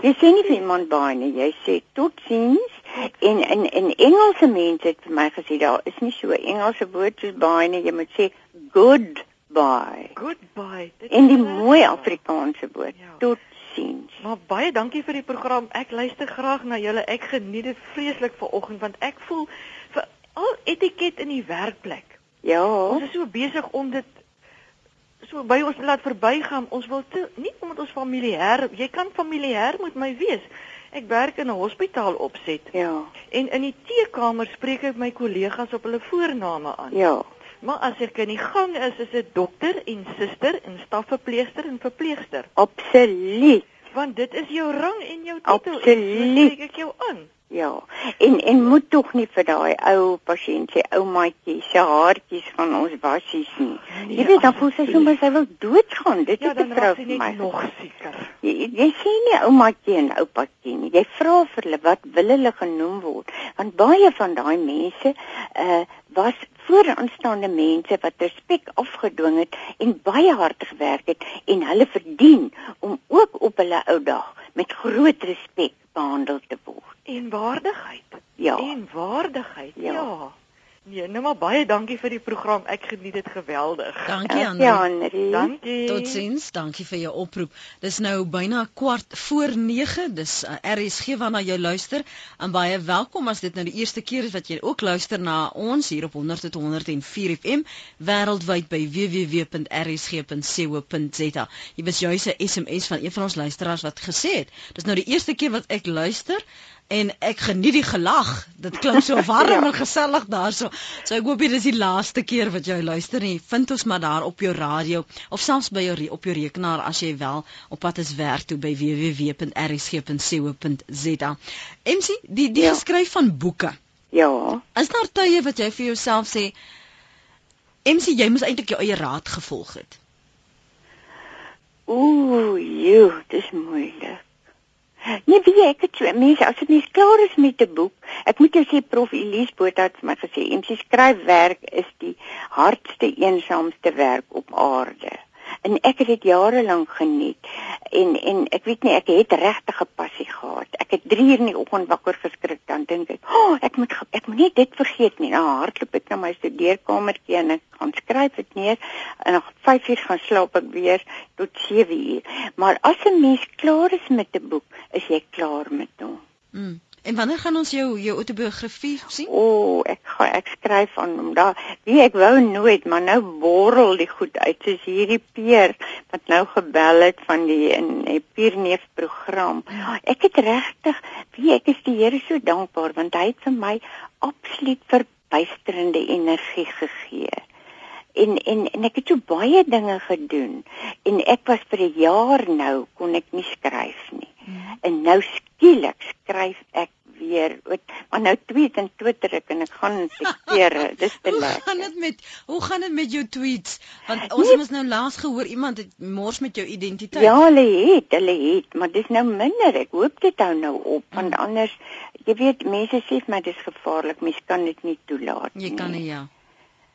Jy sê nie vir iemand baie nie, jy sê totsiens. En in in Engelse mense het vir my gesê daar is nie so 'n Engelse woord soos baie nie, jy moet sê goodbye. Goodbye. In die mooi Afrikaanse woord. Ja. Totsiens. Maar baie dankie vir die program. Ek luister graag na julle. Ek geniet dit vreeslik vanoggend want ek voel vir al etiket in die werkplek. Ja. Ons is so besig om dit so by ons laat verbygaan. Ons wil te, nie omdat ons familiêr, jy kan familiêr met my wees. Ek werk in 'n hospitaal opset. Ja. En in die teekamer spreek ek my kollegas op hulle voorname aan. Ja. Maar as ek in die gang is, is dit dokter en suster en stafverpleegster en verpleegster. Absoluut. Want dit is jou rang en jou titel. Absoluut. Ek jou aan. Ja. En en moet tog nie vir daai ou pasiënt sê ou maatjie se haartjies van ons wassies nie. Nee, jy weet dan voel sy sommer sy wil doodgaan. Dit ja, is 'n vrou vir my. nog seker. Jy, jy sê nie ou maatjie en oupaatjie nie. Jy vra vir hulle wat wil hulle genoem word? Want baie van daai mense uh was vooraanstaande mense wat respek afgedwing het en baie hard gewerk het en hulle verdien om ook op hulle ou dag met groot respek behandel te word. En waardigheid. Ja. En waardigheid. Ja. ja. Nee, nou maar baie dankie vir die program. Ek geniet dit geweldig. Dankie Andri. Ja, Andri. Dankie. Totsiens. Dankie vir jou oproep. Dis nou byna kwart voor 9. Dis uh, RSG waarna jy luister. En baie welkom as dit nou die eerste keer is wat jy ook luister na ons hier op 100.104 FM wêreldwyd by www.rsg.co.za. Jy was juis 'n SMS van een van ons luisteraars wat gesê het, dis nou die eerste keer wat ek luister en ek geniet die gelag. Dit klink so warm ja. en gesellig daarso. So ek hoop dit is die laaste keer wat jy luister nie. Vind ons maar daar op jou radio of selfs by jou op jou rekenaar as jy wel op pad is werk toe by www.rsg.co.za. MC, die die ja. skryf van boeke. Ja. Is daar tye wat jy vir jouself sê MC, jy moes eintlik jou eie raad gevolg het? Ooh, joh, dis moeilik. Nee, wie ek het mense as dit nie klaar is met 'n boek. Ek moet jou sê Prof Elise Botha het my gesê, "MC skryfwerk is die hardste eensaamste werk op aarde." En ek het dit jare lank geniet. En en ek weet nie, ek het regtig 'n passie gehad. Ek het 3 uur in die oggend wakker geskrik dan dink ek, "O, oh, ek moet ek moet nie dit vergeet nie." Nou hardloop ek na my studeerkamertjie en ek gaan skryf dit neer en nog 5 uur gaan slaap ek weer tot 7 uur. Maar as 'n mens klaar is met 'n boek, is jy klaar met hom. Mm. En wanneer gaan ons jou jou autobiografie sien? O, oh, ek gaan ek skryf aan hom. Daar, wie ek wou nooit, maar nou borrel die goed uit. Soos hierdie Peer wat nou gebel het van die in die Pierneef program. Ek het regtig, wie ek is die Here so dankbaar want hy het vir my absoluut verbuisterende energie gegee. En en en ek het so baie dinge gedoen en ek was vir 'n jaar nou kon ek nie skryf nie. Hmm. En nou skielik skryf ek weer. Maar nou tweet en twitter ek en ek gaan dikteer. Dis te lekker. Hoe gaan dit met Hoe gaan dit met jou tweets? Want ons nee, het nou laas gehoor iemand het mors met jou identiteit. Ja, hulle het, hulle het, maar dis nou minder. Ek hoop dit hou nou op want hmm. anders jy weet mense sê vir my dis gevaarlik. Mens kan dit nie toelaat nie. Jy kan nie ja.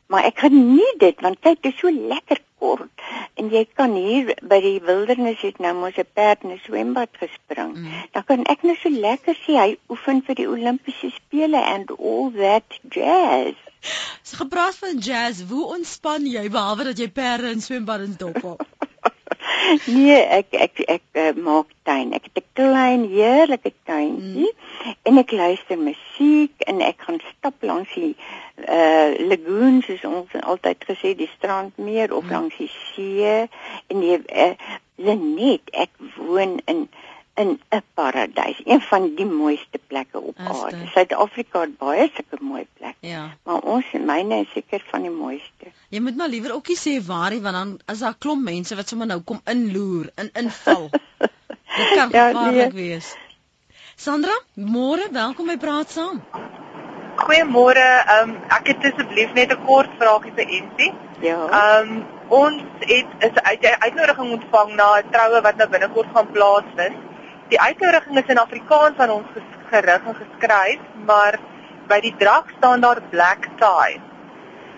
Maar ek geniet dit want kyk, dit is so lekker kort en jy kan hier by die wildernis het nou mos 'n perd in 'n swembad gespring. Mm. Dan kan ek net so lekker sien hy oefen vir die Olimpiese spele and all that jazz. So gepraat van jazz, hoe ontspan jy behalwe dat jy perde in swembaddens dop op? nee, ek ek ek, ek uh, maak tuin. Ek het 'n klein heerlike tuintjie mm. en ek luister musiek en ek gaan stap langs die uh lagoons soos ons altyd gesê die strandmeer of mm. langs die see en die uh, Lenet ek woon in in 'n paradys, een van die mooiste plekke op aarde. Suid-Afrika het baie sulke mooi plekke. Ja. Maar ons en myne is seker van die mooiste. Jy moet maar liewer ookie sê waar jy want dan is daar klomp mense wat sommer nou kom inloer, in inval. Dit kan ja, gevaarlik nee. wees. Sandra, môre, welkom by Praat Saam. Goeiemôre. Ehm um, ek het asseblief net 'n kort vraagie vir Ensie. Ja. Ehm um, ons het 'n uitnodiging ontvang na 'n troue wat nou binnekort gaan plaasvind. Die uitnodiging is in Afrikaans aan ons gerig en geskryf, maar by die drag staan daar black tie.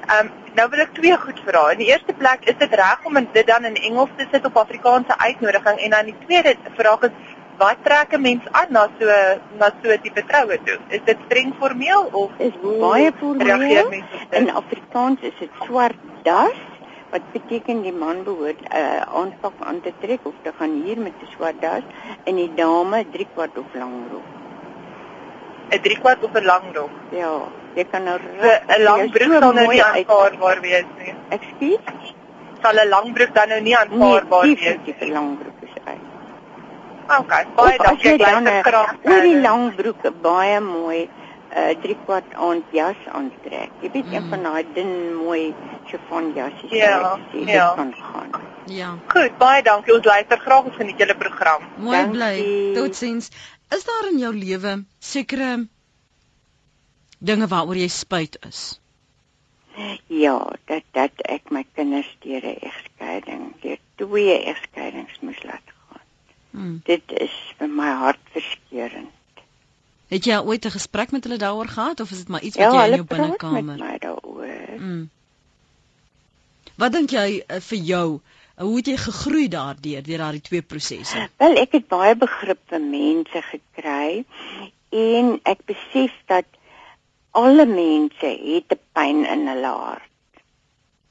Ehm um, nou wil ek twee goed vra. In die eerste plek, is dit reg om dit dan in Engels te sit op Afrikaanse uitnodiging en dan die tweede vraag is wat trek 'n mens aan na so na so 'n tipe troue toe? Is dit streng formeel of is baie formeel? In Afrikaans is dit swart das wat beteken die man behoort 'n uh, aanpak aan te trek of te gaan hier met 'n swart das en die dame 3 kwart of lang rok. 'n 3 kwart of 'n lang rok. Ja, jy kan nou 'n lang broek sal nou nie aanvaarbaar wees nie. Ekskuus. Sal 'n lang broek dan nou nie aanvaarbaar nee, wees nie? 'n lang broek is uit. Okay, baie dankie. Ek luister graag. Oor die lang broek baie mooi 'n uh, drie kwart aand jas aantrek. Jy weet mm. een van daai dun mooi chiffon jassies ja, wat jy ja. kan gaan. Ja. Goed, baie dankie. Ons luister graag ons geniet julle program. Mooi bly. Totsiens. Is daar in jou lewe sekere dinge waaroor jy spyt is? Ja, dat dat ek my kinders deur 'n egskeiding, deur twee egskeidings moes laat gaan. Hmm. Dit is vir my hart verskeurende. Het jy ooit 'n gesprek met hulle daaroor gehad of is dit maar iets wat ja, jy in jou binnekamer? Ja, hulle daaroor. Mm. Wat dink jy uh, vir jou? Uh, hoe het jy gegroei daardeur deur daardie twee prosesse? Wel, ek het baie begrip vir mense gekry en ek besef dat alle mense het 'n pyn in hulle hart.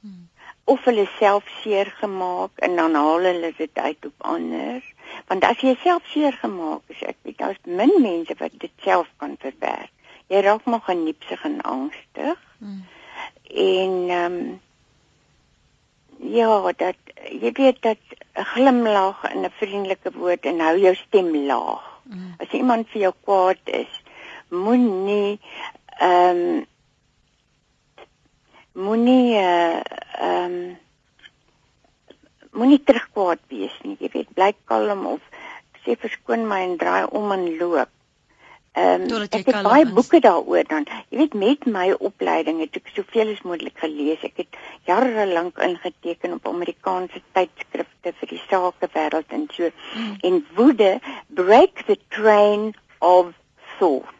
Hmm. Of hulle self seer gemaak en dan haal hulle dit uit op ander want as jy self seer gemaak is ek weet daar's min mense wat dit self kan verwerk jy raak maar geniepsig en angstig hmm. en ehm um, ja dat jy weet dat 'n glimlag en 'n vriendelike woord en hou jou stem laag hmm. as iemand vir jou kwaad is moenie ehm um, moenie eh, ehm uh, um, moenie terugkwaad wees nie. Jy weet, bly kalm of sê verskoon my en draai om en loop. Ehm um, ek het baie is. boeke daaroor dan. Jy weet met my opleiding het ek soveel as moontlik gelees. Ek het jare lank ingeteken op Amerikaanse tydskrifte vir die sakewêreld en so. Mm. En woede break the train of thoughts.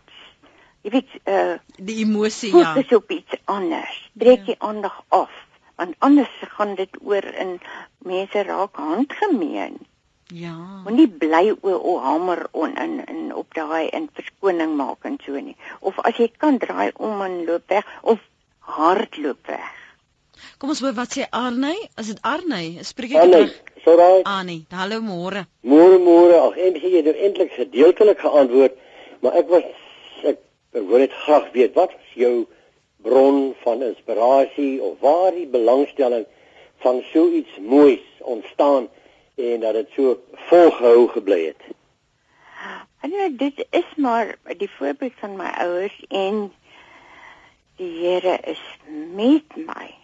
Jy weet uh die emosie ja. Dis op iets anders. Breek ja. jy aandag af want anders gaan dit oor in mense raak handgemeen. Ja. Moenie bly o o hamer on in in op daai in verskoning maak en so nie. Of as jy kan draai om en loop weg of hardloop weg. Kom ons hoor wat sê Arney? Is dit Arney? Spreek ek terug? Sorry. Arney, hallo môre. Môre môre. Ag en jy het nou eintlik gedeeltelik geantwoord, maar ek was ek, wil net graag weet wat jou bron van inspirasie of waar die belangstelling van so iets moois ontstaan en dat dit so volgehou gebly het. En nou, dit is maar die voorbeeld van my ouers en die Here is met my.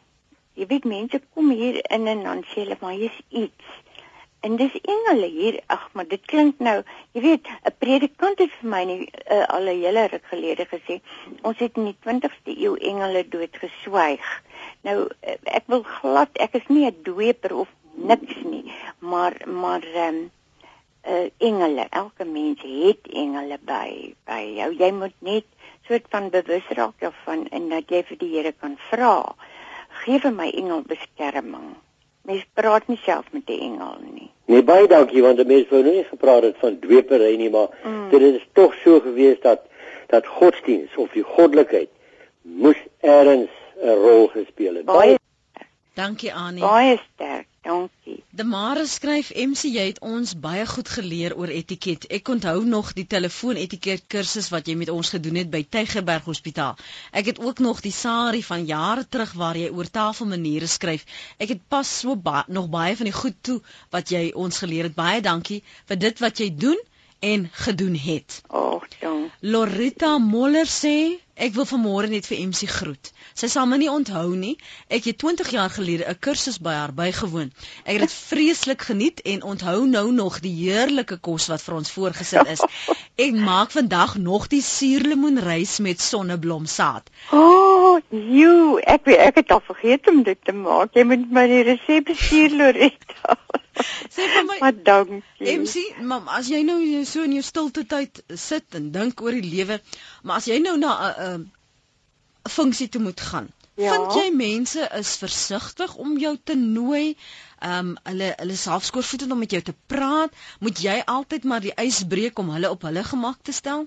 Jy weet mense kom hier in en dan sê hulle maar hier's iets En dis engele hier. Ag, maar dit klink nou, jy weet, 'n predikant het vir my nie uh, al 'n hele ruk gelede gesê, ons het in die 20ste eeu engele dood geswyg. Nou uh, ek wil glad, ek is nie 'n dweper of niks nie, maar maar ehm um, uh, engele, elke mens het engele by by jou. Jy moet net soort van bewus raak daarvan en dat jy vir die Here kan vra. Geef vir my engel beskerming. Mens praat nie self met die engel nie. Nee, baie dankie want die mense wou nou nie gepraat het van dwepery nie, maar mm. dit is tog so gewees dat dat godsdiens of die goddelikheid moes eers 'n rol gespeel het. Baie Dankie Annie. Baie sterk. Dankie. De Mare skryf MC jy het ons baie goed geleer oor etiket. Ek onthou nog die telefoonetiket kursus wat jy met ons gedoen het by Tygerberg Hospitaal. Ek het ook nog die Sari van jare terug waar jy oor tafelmaniere skryf. Ek het pas so ba nog baie van die goed toe wat jy ons geleer het. Baie dankie vir dit wat jy doen en gedoen het. Ag, dankie. Lorita Moller sê ek wil vanmôre net vir MC groet. Sy sal my nie onthou nie. Ek het 20 jaar gelede 'n kursus by haar bygewoon. Ek het dit vreeslik geniet en onthou nou nog die heerlike kos wat vir ons voorgesit is. Ek maak vandag nog die suurlemoenrys met sonneblomsaad. O, oh, jy, ek ek het al vergeet om dit te maak. Jy moet my die resep stuur, Loretta. Sê vir my, maar dankie. MC, mam, as jy nou so in jou stilte tyd sit en dink oor die lewe, maar as jy nou na 'n uh, uh, funksie toe moet gaan. Ja. Vind jy mense is versigtig om jou te nooi ehm um, hulle hulle selfskoorvoetend om met jou te praat, moet jy altyd maar die ys breek om hulle op hulle gemak te stel?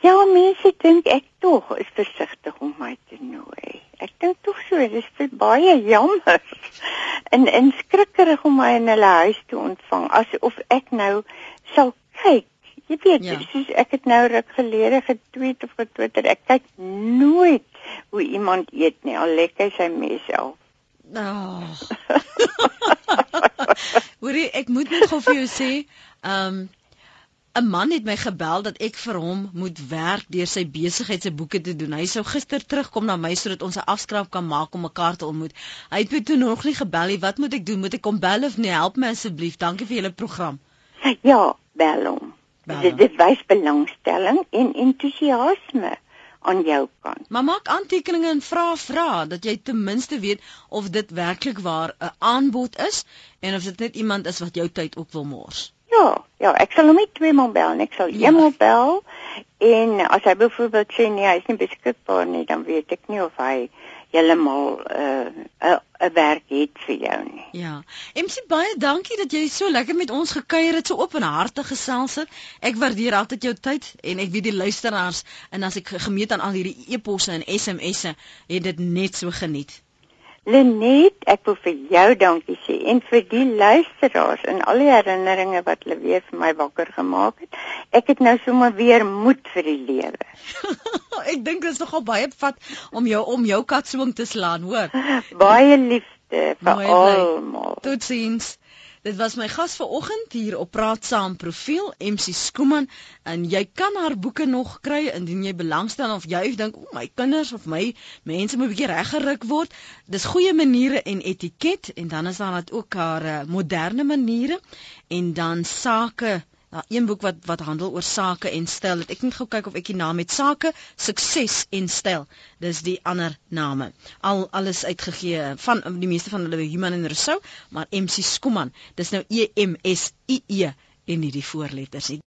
Ja, mense dink ek tog is versigtig om my te nooi. Ek dink tog so, dit is baie jammer. En en skrikkerig om my in hulle huis te ontvang asof ek nou sal kyk Jy weet, ja. soos ek het nou ruk gelede getweet of getwitter, ek kyk nooit hoe iemand eet nie, al lekker sy mes self. Oh. Hoorie, ek moet net gou vir jou sê, ehm um, 'n man het my gebel dat ek vir hom moet werk deur sy besigheid se boeke te doen. Hy sou gister terugkom na my sodat ons 'n afskraap kan maak om mekaar te ontmoet. Hy het my toe nog nie gebel nie. Wat moet ek doen? Moet ek kom bel of nee? Help my asseblief. Dankie vir julle program. Ja, bel hom. Dit, dit wys belangstelling en entoesiasme aan jou kant. Maar maak aantekeninge en vra vra dat jy ten minste weet of dit werklik waar 'n aanbod is en of dit net iemand is wat jou tyd op wil mors. Ja, ja, ek sal hom net twee maal bel, ek sal ja. eenmal bel en as hy byvoorbeeld sê nee, hy is nie beskikbaar nie, dan weet ek nie of hy heeltemal 'n uh, 'n werk het vir jou nie. Ja. MC baie dankie dat jy so lekker met ons gekuier het, so openhartig gesels het. Ek waardeer altyd jou tyd en ek weet die luisteraars en as ek gemeet aan al hierdie e-posse en SMS'e het dit net so geniet. Lenet, ek wil vir jou dankie sê en vir die luisteraars en al die herinneringe wat hulle weer vir my wakker gemaak het. Ek het nou sommer weer moed vir die lewe. ek dink dit is nogal baie vat om jou om jou katswing te slaan, hoor. baie liefde vir almal. Totsiens. Dit was my gas vanoggend hier op Praat Saam profiel MC Skooman en jy kan haar boeke nog kry indien jy belangstel of jy dink o my kinders of my mense moet 'n bietjie reggeruk word. Dis goeie maniere en etiket en dan is daar ook haar uh, moderne maniere en dan sake Nou een boek wat wat handel oor sake en styl. Ek moet gou kyk of ek die naam het. Sake, sukses en styl. Dis die ander name. Al alles uitgegee van die meeste van hulle Human en Rousseau, maar MC Skuman. Dis nou E M S I E en nie die voorletters nie.